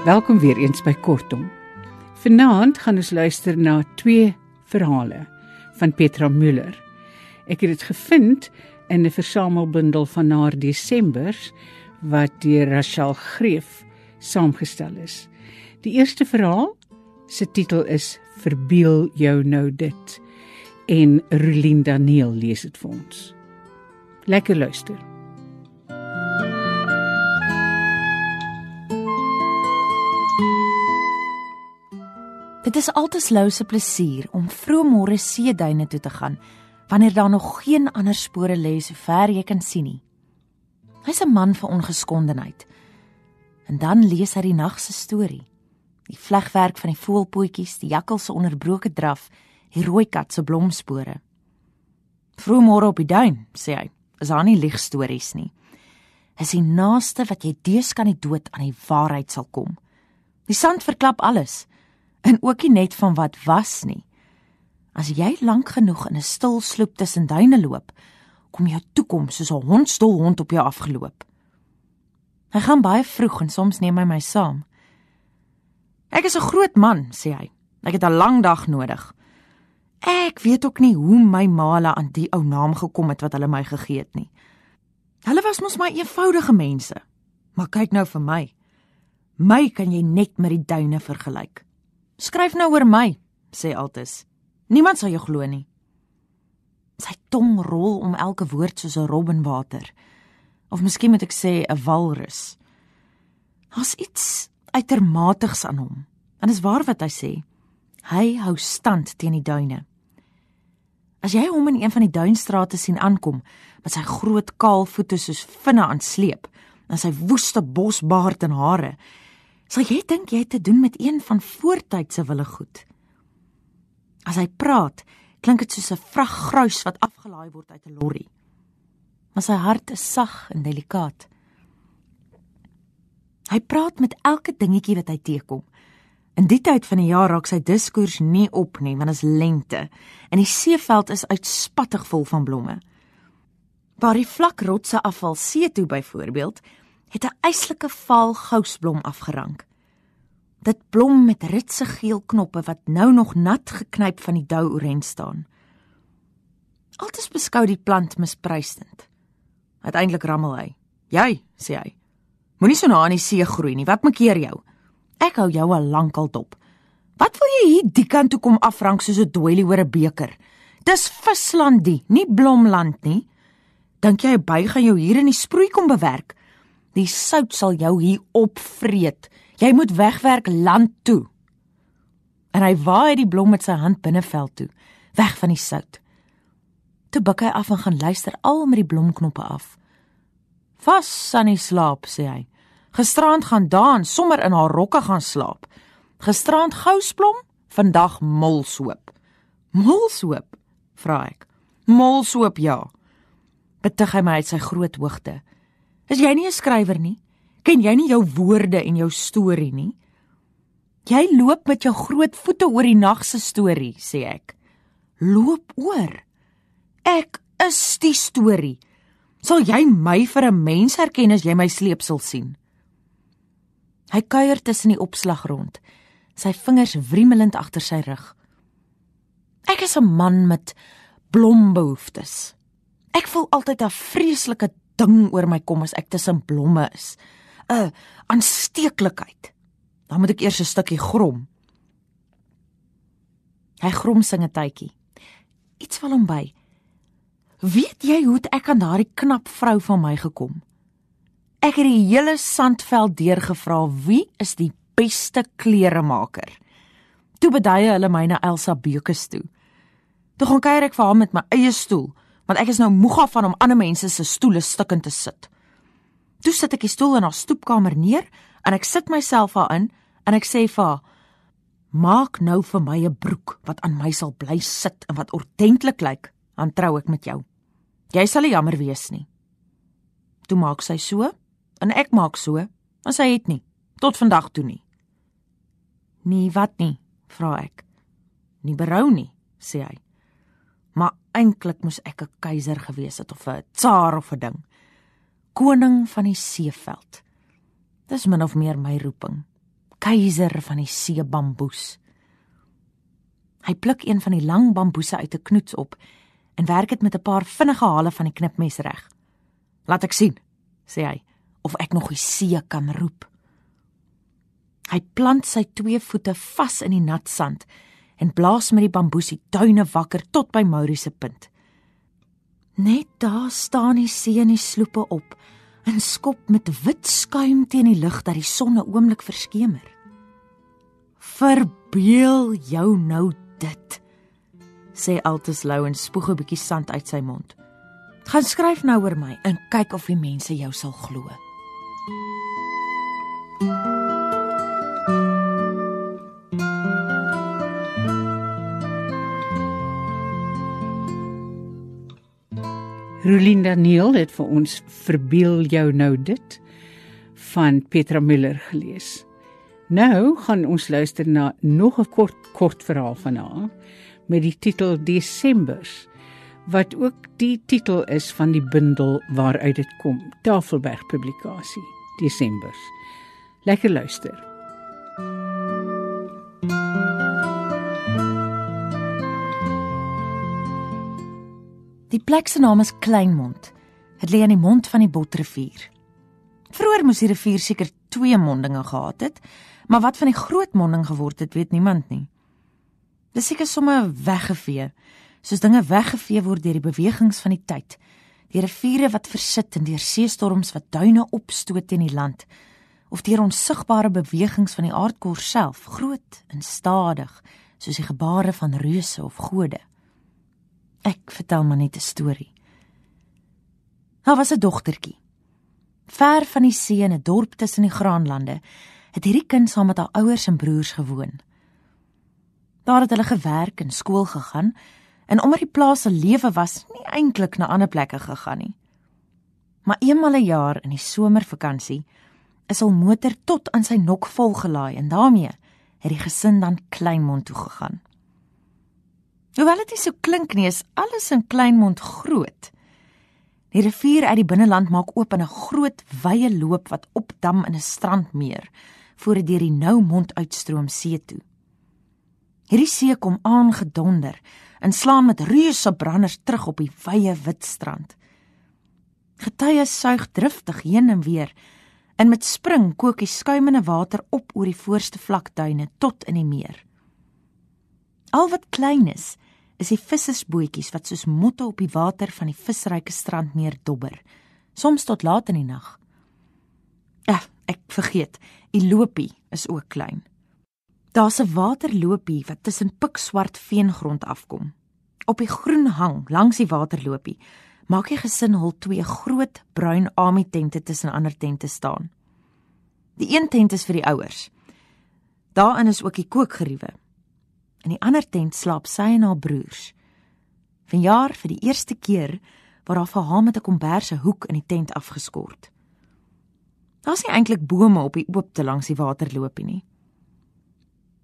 Welkom weer eens by Kortom. Vanaand gaan ons luister na twee verhale van Petra Müller. Ek het dit gevind in 'n versamelbundel van haar Desembers wat deur Rachel Greef saamgestel is. Die eerste verhaal se titel is Verbeel jou nou dit en Rolien Daniel lees dit vir ons. Lekker luister. Dit is altes lou se plesier om vroegmôre seeduine toe te gaan wanneer daar nog geen ander spore lê so ver jy kan sien nie. Hy's 'n man van ongeskondenheid. En dan lees hy die nag se storie. Die vlegwerk van die voelpootjies, die jakkals se onderbroke draf, die rooi kat se blomspore. Vroegmôre op die duin, sê hy, is daar nie ligstories nie. Is die naaste wat jy dees kan die dood aan die waarheid sal kom. Die sand verklap alles en ook nie net van wat was nie. As jy lank genoeg in 'n stil sloep tussen duine loop, kom jou toekoms soos 'n hondsdol hond op jou afgeloop. Hy gaan baie vroeg en soms neem hy my saam. Ek is 'n groot man, sê hy. Ek het 'n lang dag nodig. Ek weet ook nie hoe my ma hulle aan die ou naam gekom het wat hulle my gegee het nie. Hulle was mos maar eenvoudige mense. Maar kyk nou vir my. My kan jy net met die duine vergelyk. Skryf nou oor my, sê Altus. Niemand sal jou glo nie. Sy tong rol om elke woord soos 'n robbenwater. Of miskien moet ek sê 'n walrus. Daar's iets uitermatigs aan hom. En dis waar wat hy sê. Hy hou stand teen die duine. As jy hom in een van die duinstrate sien aankom met sy groot kaal voete soos vinne aan sleep en sy woeste bosbaard en hare, sal jy dink jy het te doen met een van voortydse wille goed. As hy praat, klink dit soos 'n vraggruis wat afgelaai word uit 'n lorry. Maar sy hart is sag en delikaat. Hy praat met elke dingetjie wat hy teekom. In die tyd van die jaar raak sy diskurs nie op nie, want dit is lente en die seeveld is uitspattig vol van blomme. Waar die vlak rotse afval see toe byvoorbeeld, het 'n eislike vaal gousblom afgerank. Dit blom met ritse geel knoppe wat nou nog nat geknyp van die dou oren staan. Altes beskou die plant misprysend. Uiteindelik rammel hy. "Jy," sê hy. "Moenie so na aan die see groei nie. Wat maak keer jou? Ek hou jou al lankal dop. Wat wil jy hier die kant toe kom afrank soos 'n doilie oor 'n beker? Dis vislandie, nie blomland nie. Dink jy 'n by gaan jou hier in die sproei kom bewerk? Die sout sal jou hier opvreet. Jy moet wegwerk land toe. En hy waai die blom met sy hand binneveld toe, weg van die sout. Toe buik hy af en gaan luister al met die blomknoppe af. Vas aan die slaap, sê hy. Gisterand gaan daan, sommer in haar rokke gaan slaap. Gisterand gousblom, vandag molsoop. Molsoop? vra ek. Molsoop, ja. Betug hy my uit sy groot hoogte. Is jy nie 'n skrywer nie? Ken jy nie jou woorde en jou storie nie? Jy loop met jou groot voete oor die nag se storie, sê ek. Loop oor. Ek is die storie. Sal jy my vir 'n mens herken as jy my sleepsel sien? Hy kuier tussen die opslag rond, sy vingers wriemelend agter sy rug. Ek is 'n man met blombehoeftes. Ek voel altyd 'n vreeslike ding oor my kom as ek tussen blomme is. 'n aansteeklikheid. Dan moet ek eers 'n stukkie grom. Hy grom sing 'n tydjie. Iets val hom by. Weet jy hoe ek aan daardie knap vrou van my gekom? Ek het die hele sandveld deurgevra wie is die beste kleremaker. Toe beduie hulle my na Elsa Beukes toe. Toe gaan kuier ek vir haar met my eie stoel, want ek is nou moeg af van om ander mense se stoele stukkend te sit. Toe sit ek die stoel in haar stoepkamer neer en ek sit myself daarin en ek sê vir haar: "Maak nou vir my 'n broek wat aan my sal bly sit en wat ordentlik lyk, dan trou ek met jou. Jy sal nie jammer wees nie." Toe maak sy so en ek maak so, en sy het nie tot vandag toe nie. "Nee, wat nie?" vra ek. "Nie berou nie," sê hy. "Maar eintlik moes ek 'n keiser gewees het of 'n tsaar of 'n ding." koning van die seeveld. Dis min of meer my roeping. keiser van die see bamboes. Hy pluk een van die lang bamboese uit 'n knoets op en werk dit met 'n paar vinnige hale van die knipmes reg. "Laat ek sien," sê hy, "of ek nog die see kan roep." Hy plant sy twee voete vas in die nat sand en blaas met die bamboesie duine wakker tot by Maurie se punt. Net daar staan die see in die sloepe op en skop met wit skuim teen die lug dat die son 'n oomblik verskemer. Verbeel jou nou dit, sê Altus Lou en spoeg 'n bietjie sand uit sy mond. Gaan skryf nou oor my en kyk of die mense jou sal glo. Rolinda Neel het vir ons verbeel jou nou dit van Petra Müller gelees. Nou gaan ons luister na nog 'n kort kort verhaal van haar met die titel Desembers wat ook die titel is van die bundel waaruit dit kom, Tafelberg publikasie, Desembers. Lekker luister. Die plek se naam is Kleinmond. Dit lê aan die mond van die Botrivier. Vroeger moes die rivier seker twee mondinge gehad het, maar wat van die groot monding geword het, weet niemand nie. Dis seker sommer weggevee, soos dinge weggevee word deur die bewegings van die tyd. Die riviere wat versit en deur seestorms wat duine opstoot teen die land, of deur onsigbare bewegings van die aardkor self, groot en stadig, soos die gebare van reuse of gode. Ek vertel maar net 'n storie. Daar was 'n dogtertjie. Ver van die see in 'n dorp tussen die graanlande, het hierdie kind saam met haar ouers en broers gewoon. Daar het hulle gewerk en skool gegaan en omdat die plaas se lewe was, nie eintlik na ander plekke gegaan nie. Maar eenmal 'n jaar in die somervakansie is hul motor tot aan sy nok vol gelaai en daarmee het die gesin dan Kleinmond toe gegaan. Hoewel dit nie so klink nie, is alles in Kleinmond groot. Die rivier uit die binneland maak oop in 'n groot wye loop wat opdam in 'n strandmeer voor dit deur die Noumond uitstroom see toe. Hierdie see kom aangedonder en slaan met reuse branders terug op die wye wit strand. Getye suig driftig heen en weer en met spring kook die skuimende water op oor die voorste vlakduine tot in die meer. Al wat klein is, is die vissersbootjies wat soos motte op die water van die visryke strand meer dobber, soms tot laat in die nag. Ja, ek vergeet, die lopie is ook klein. Daar's 'n waterlopie wat tussen pikswart veengrond afkom. Op die groen hang langs die waterlopie maak die gesin hul twee groot bruin ami tente tussen ander tente staan. Die een tent is vir die ouers. Daarin is ook die kookgeriewe In die ander tent slaap sy en haar broers. Vanjaar vir die eerste keer waar haar met 'n komberse hoek in die tent afgeskort. Daar's nie eintlik bome op die oopte langs die waterloopie nie.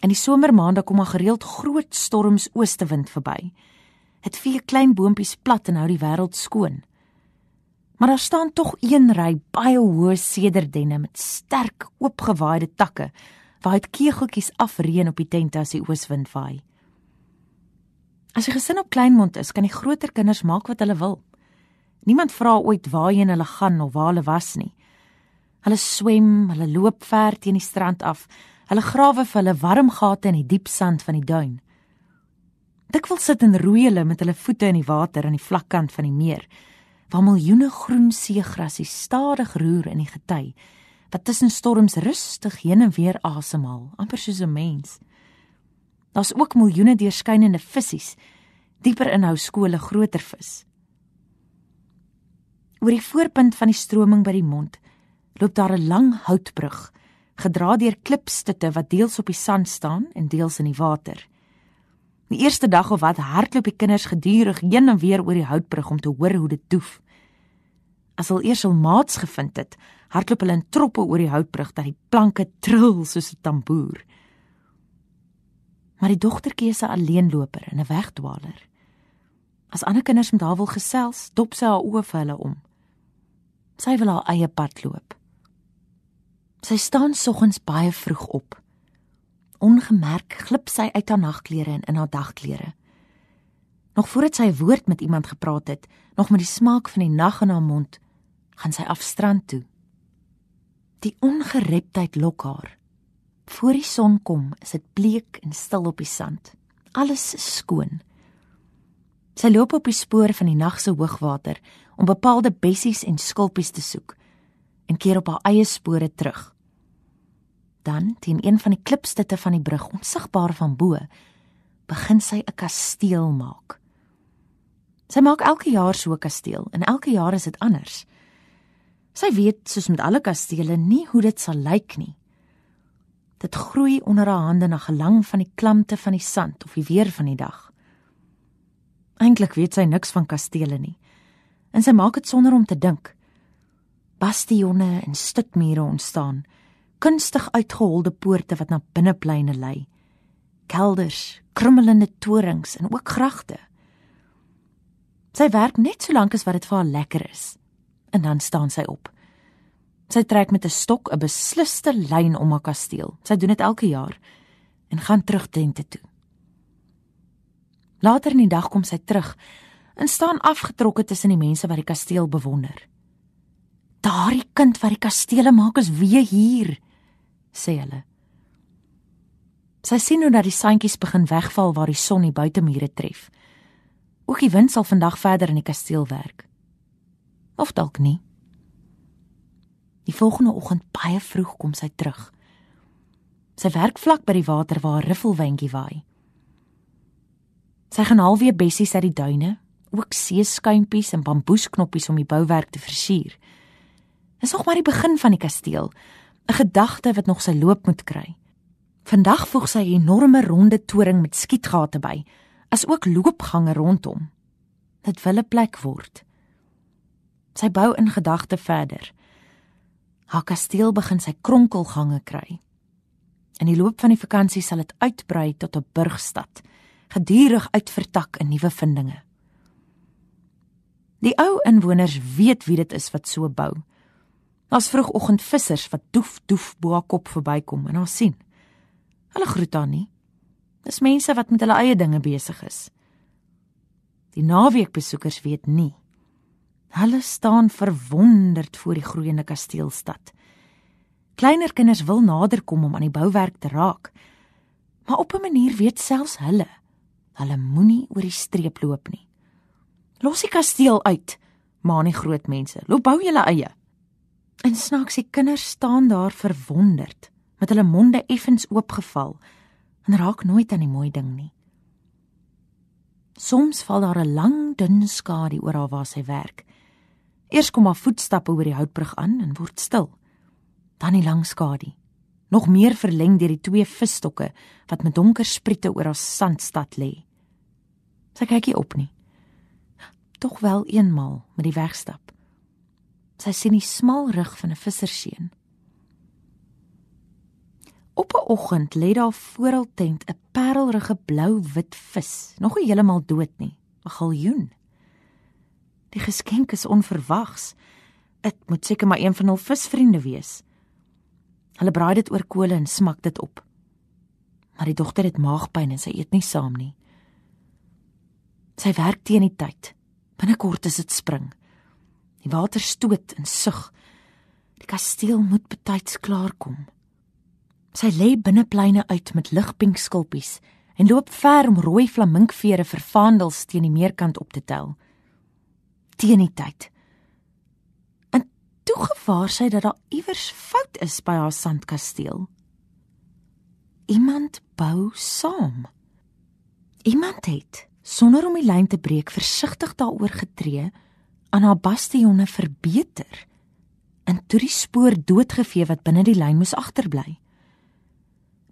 In die somermaande kom maar gereeld groot storms oostewind verby. Dit vee klein boontjies plat en hou die wêreld skoon. Maar daar staan tog een ry baie hoë sederdenne met sterk oopgewaaide takke waar dit kegeltjies afreën op die tent as die ooswind vaai. As die gesin op Kleinmond is, kan die groter kinders maak wat hulle wil. Niemand vra ooit waarheen hulle gaan of waar hulle was nie. Hulle swem, hulle loop ver teen die strand af. Hulle grawe vir hulle warm gate in die diep sand van die duin. Dikwels sit en roei hulle met hulle voete in die water aan die vlakkant van die meer, waar miljoene groen seegrasse stadig roer in die gety wat tussen storms rustig heen en weer asemhaal, amper soos 'n mens. Daar's ook miljoene deurskynende visse, dieper in hou skole groter vis. Oor die voorpunt van die stroming by die mond loop daar 'n lang houtbrug, gedra deur klipstutte wat deels op die sand staan en deels in die water. Die eerste dag of wat hardloop die kinders gedurig heen en weer oor die houtbrug om te hoor hoe dit doef. As hulle eers hul maats gevind het, hardloop hulle in troppe oor die houtbrug dat die planke trill soos 'n tamboer. Maar die dogtertjie is 'n alleenloper en 'n wegdwaler. As ander kinders met haar wil gesels, dop sy haar oë vir hulle om. Sy wil haar eie pad loop. Sy staan soggens baie vroeg op. Ongemerk glip sy uit haar nagklere en in haar dagklere. Nog voordat sy 'n woord met iemand gepraat het, nog met die smaak van die nag in haar mond, gaan sy af strand toe. Die ongereptheid lok haar. Voor die son kom, is dit bleek en stil op die sand. Alles is skoon. Sy loop op die spoor van die nag se hoogwater om bepaalde bessies en skulpies te soek en keer op haar eie spore terug. Dan, teen een van die klipstutte van die brug, onsigbaar van bo, begin sy 'n kasteel maak. Sy maak elke jaar so 'n kasteel en elke jaar is dit anders. Sy weet, soos met alle kastele, nie hoe dit sal lyk nie. Dit groei onder haar hande na gelang van die klamte van die sand of die weer van die dag. Eintlik weet sy niks van kastele nie. En sy maak dit sonder om te dink. Bastionne en stutmure ontstaan kunstig uitgeholde poorte wat na binnepleine lei. Kelders, krummelende torings en ook gragte. Sy werk net so lank as wat dit vir haar lekker is. En dan staan sy op. Sy trek met 'n stok 'n besliste lyn om haar kasteel. Sy doen dit elke jaar en gaan terug tente toe. Later in die dag kom sy terug en staan afgetrokke tussen die mense wat die kasteel bewonder. Daardie kind wat die kastele maak is weer hier, sê hulle. Sy sien hoe dat die sandjies begin wegval waar die son die buitemure tref. Ook die wind sal vandag verder in die kasteel werk. Of dalk nie. Die volgende oggend baie vroeg kom sy terug. Sy werk vlak by die water waar 'n riffelwindjie waai. Sy gaan alweer bessies uit die duine, ook seeskuimpies en bamboesknoppies om die bouwerk te versier. Dis nog maar die begin van die kasteel, 'n gedagte wat nog sy loop moet kry. Vandag voeg sy 'n enorme ronde toring met skietgate by, as ook loopgange rondom. Dit wil 'n plek word. Sy bou in gedagte verder. Haar kasteel begin sy kronkelgange kry. In die loop van die vakansie sal dit uitbrei tot 'n burgstad, gedurig uitvertak in nuwe vindinge. Die ou inwoners weet wie dit is wat so bou. Daar's vroegoggend vissers wat doef doef bo haar kop verbykom en haar sien. Hulle groet haar nie. Dis mense wat met hulle eie dinge besig is. Die naweekbesoekers weet nie. Hulle staan verwonderd voor die groeiende kasteelstad. Kleiner kinders wil naderkom om aan die bouwerk te raak. Maar op 'n manier weet selfs hulle, hulle moenie oor die streep loop nie. Los die kasteel uit, maan die groot mense. Loop bou julle eie. En snaaks die kinders staan daar verwonderd, met hulle monde effens oopgeval en raak nooit aan die mooi ding nie. Soms val daar 'n lang dun skadu oor haar waar sy werk. Eers kom haar voetstappe oor die houtbrug aan en word stil. Dan die lang skadu, nog meer verleng deur die twee visstokke wat met donker spriete oor haar sandstad lê. Sy kyk nie op nie. Tog wel eenmal met die wegstap. Sy sien die smal rug van 'n visserseun. Op 'n oggend lê daar voor hul tent 'n parelrige blou-wit vis, nog nie heeltemal dood nie, 'n galjoen. Die geskenk is onverwags. Dit moet seker maar een van hul visvriende wees. Hulle braai dit oor kole en smak dit op. Maar die dogter het maagpyn en sy eet nie saam nie. Sy werk teen die tyd. Binnekort is dit spring. Die water stoot en sug. Die kasteel moet betyds klaar kom. Sy lê binnepleine uit met ligpink skulpies en loop ver om rooi flaminkvere vir vaandels teen die meerkant op te tel. Teen die tyd. En toe gevaar sy dat daar iewers fout is by haar sandkasteel. Iemand bou saam. Iemand het sonder om die lyn te breek versigtig daaroor getree aan haar bastionne verbeter en toe die spoor doodgevee wat binne die lyn moes agterbly.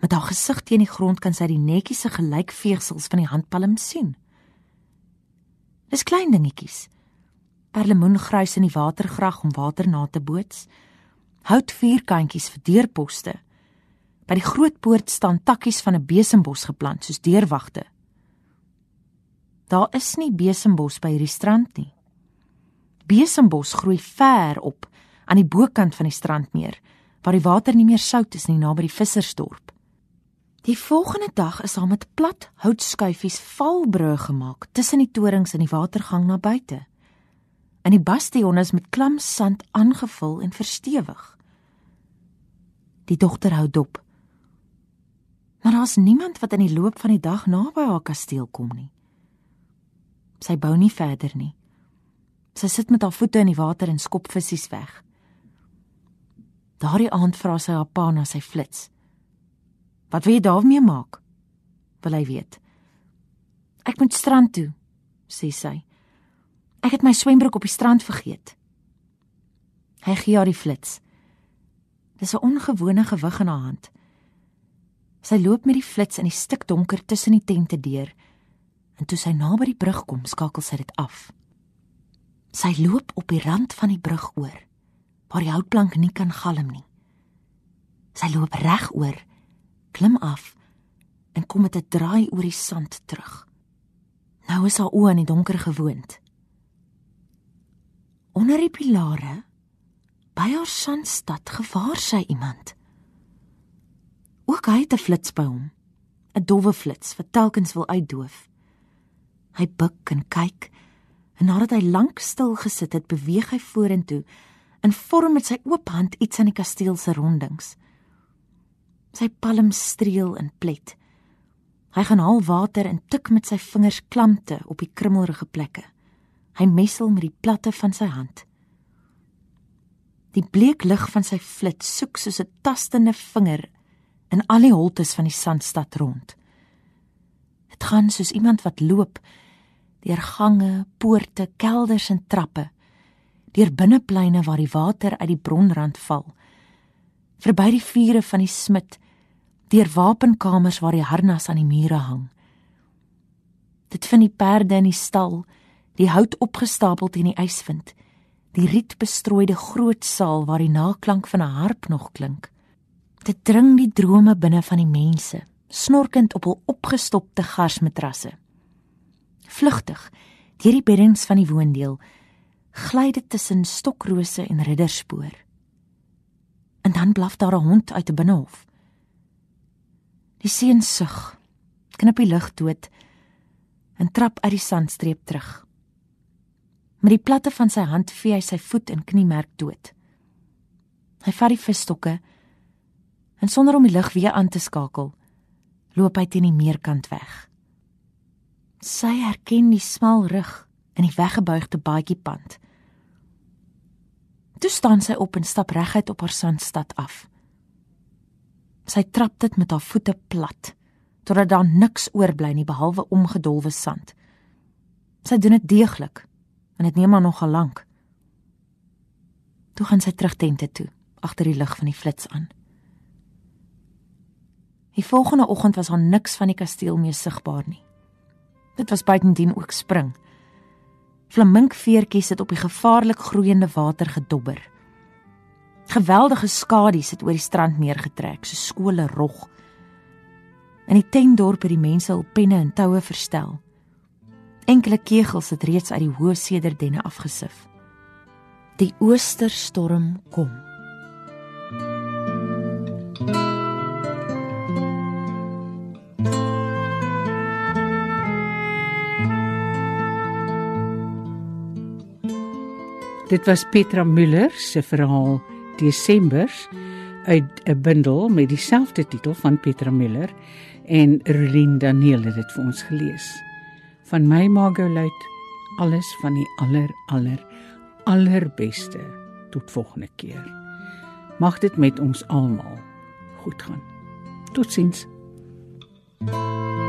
Met haar gesig teen die grond kan sy die netjiese gelykveegsels van die handpalm sien. Dis klein dingetjies. Perlemoengruis in die watergrag om water na te boots. Hout vierkantjies vir deurposte. By die groot poort staan takkies van 'n besembos geplant soos deurwagte. Daar is nie besembos by hierdie strand nie besembos groei ver op aan die bokant van die strandmeer waar die water nie meer sout is nie naby die vissersdorp. Die volgende dag is daar met plat houtskuifies valbrûe gemaak tussen die torings in die watergang na buite. En die bastion is met klam sand aangevul en verstewig. Die dogter hou dop. Maar daar's niemand wat in die loop van die dag naby haar kasteel kom nie. Sy bou nie verder nie. Sy sit met haar voete in die water en skop visse weg. Daardie aand vra sy haar pa na sy flits. "Wat wil jy daarmee maak?" wil hy weet. "Ek moet strand toe," sê sy. "Ek het my swembroek op die strand vergeet." Hy gee haar die flits. Dis 'n ongewone gewig in haar hand. Sy loop met die flits in die stikdonker tussen die tente deur. En toe sy naby die brug kom, skakel sy dit af. Sy loop op die rand van die brug oor, waar die houtplank nie kan galm nie. Sy loop reg oor, klim af en kom met 'n draai oor die sand terug. Nou is haar oë aan die donker gewoond. Onder die pilare by haar sandstad gevaar sy iemand. Ook hy het 'n flits by hom, 'n dowwe flits wat telkens wil uitdoof. Hy buig en kyk en nadat hy lank stil gesit het, beweeg hy vorentoe en vorm met sy oop hand iets aan die kasteel se rondings. Sy palm streel en plet. Hy gaan haal water en tik met sy vingers klamte op die krummelrige plekke. Hy messel met die platte van sy hand. Die bleek lig van sy flits soek soos 'n tastende vinger in al die holtes van die sandstad rond. Dit gaan soos iemand wat loop deur gange, poorte, kelders en trappe, deur binnepleine waar die water uit die bronrand val, verby die vure van die smid, deur wapenkamers waar die harnas aan die mure hang. Dit vind die perde in die stal, die hout opgestapel teen die ysvind, die rietbestrooide groot saal waar die naklank van 'n harp nog klink. Dit dring die drome binne van die mense, snorkend op hul opgestopte garsmatrasse. Vlugtig deur die beddings van die woondeel gly dit tussen stokrose en ridderspoor. En dan blaf daar 'n hond uit 'n binnehof. Die seun sug, knip die lug dood en trap uit die sandstreep terug. Met die platte van sy hand vee hy sy voet en kniemerk dood. Hy vat die visstokke en sonder om die lig weer aan te skakel, loop hy teen die meerkant weg. Sy herken die smal rug in die weggebuigde baadjiepand. Toe staan sy op en stap reguit op haar sandstad af. Sy trap dit met haar voete plat totdat daar niks oorbly nie behalwe omgedolwe sand. Sy doen dit deeglik en dit neem haar nogal lank. Toe gaan sy terug tente toe, agter die lig van die flits aan. Die volgende oggend was daar niks van die kasteel meer sigbaar nie. Dit was buitendien ook spring. Flaminkveertjies het op die gevaarlik groeiende water gedobber. Geweldige skadu's het oor die strand neergetrek, so skole rog. In die tentdorp het die mense hul penne en toue verstel. Enkele kegels het reeds uit die hoë sederdenne afgesif. Die oosterstorm kom. Dit was Petra Müller se verhaal Desembers uit 'n bundel met dieselfde titel van Petra Müller en Rolien Daniel het dit vir ons gelees. Van my Magolite alles van die aller aller allerbeste tot volgende keer. Mag dit met ons almal goed gaan. Totsiens. thank you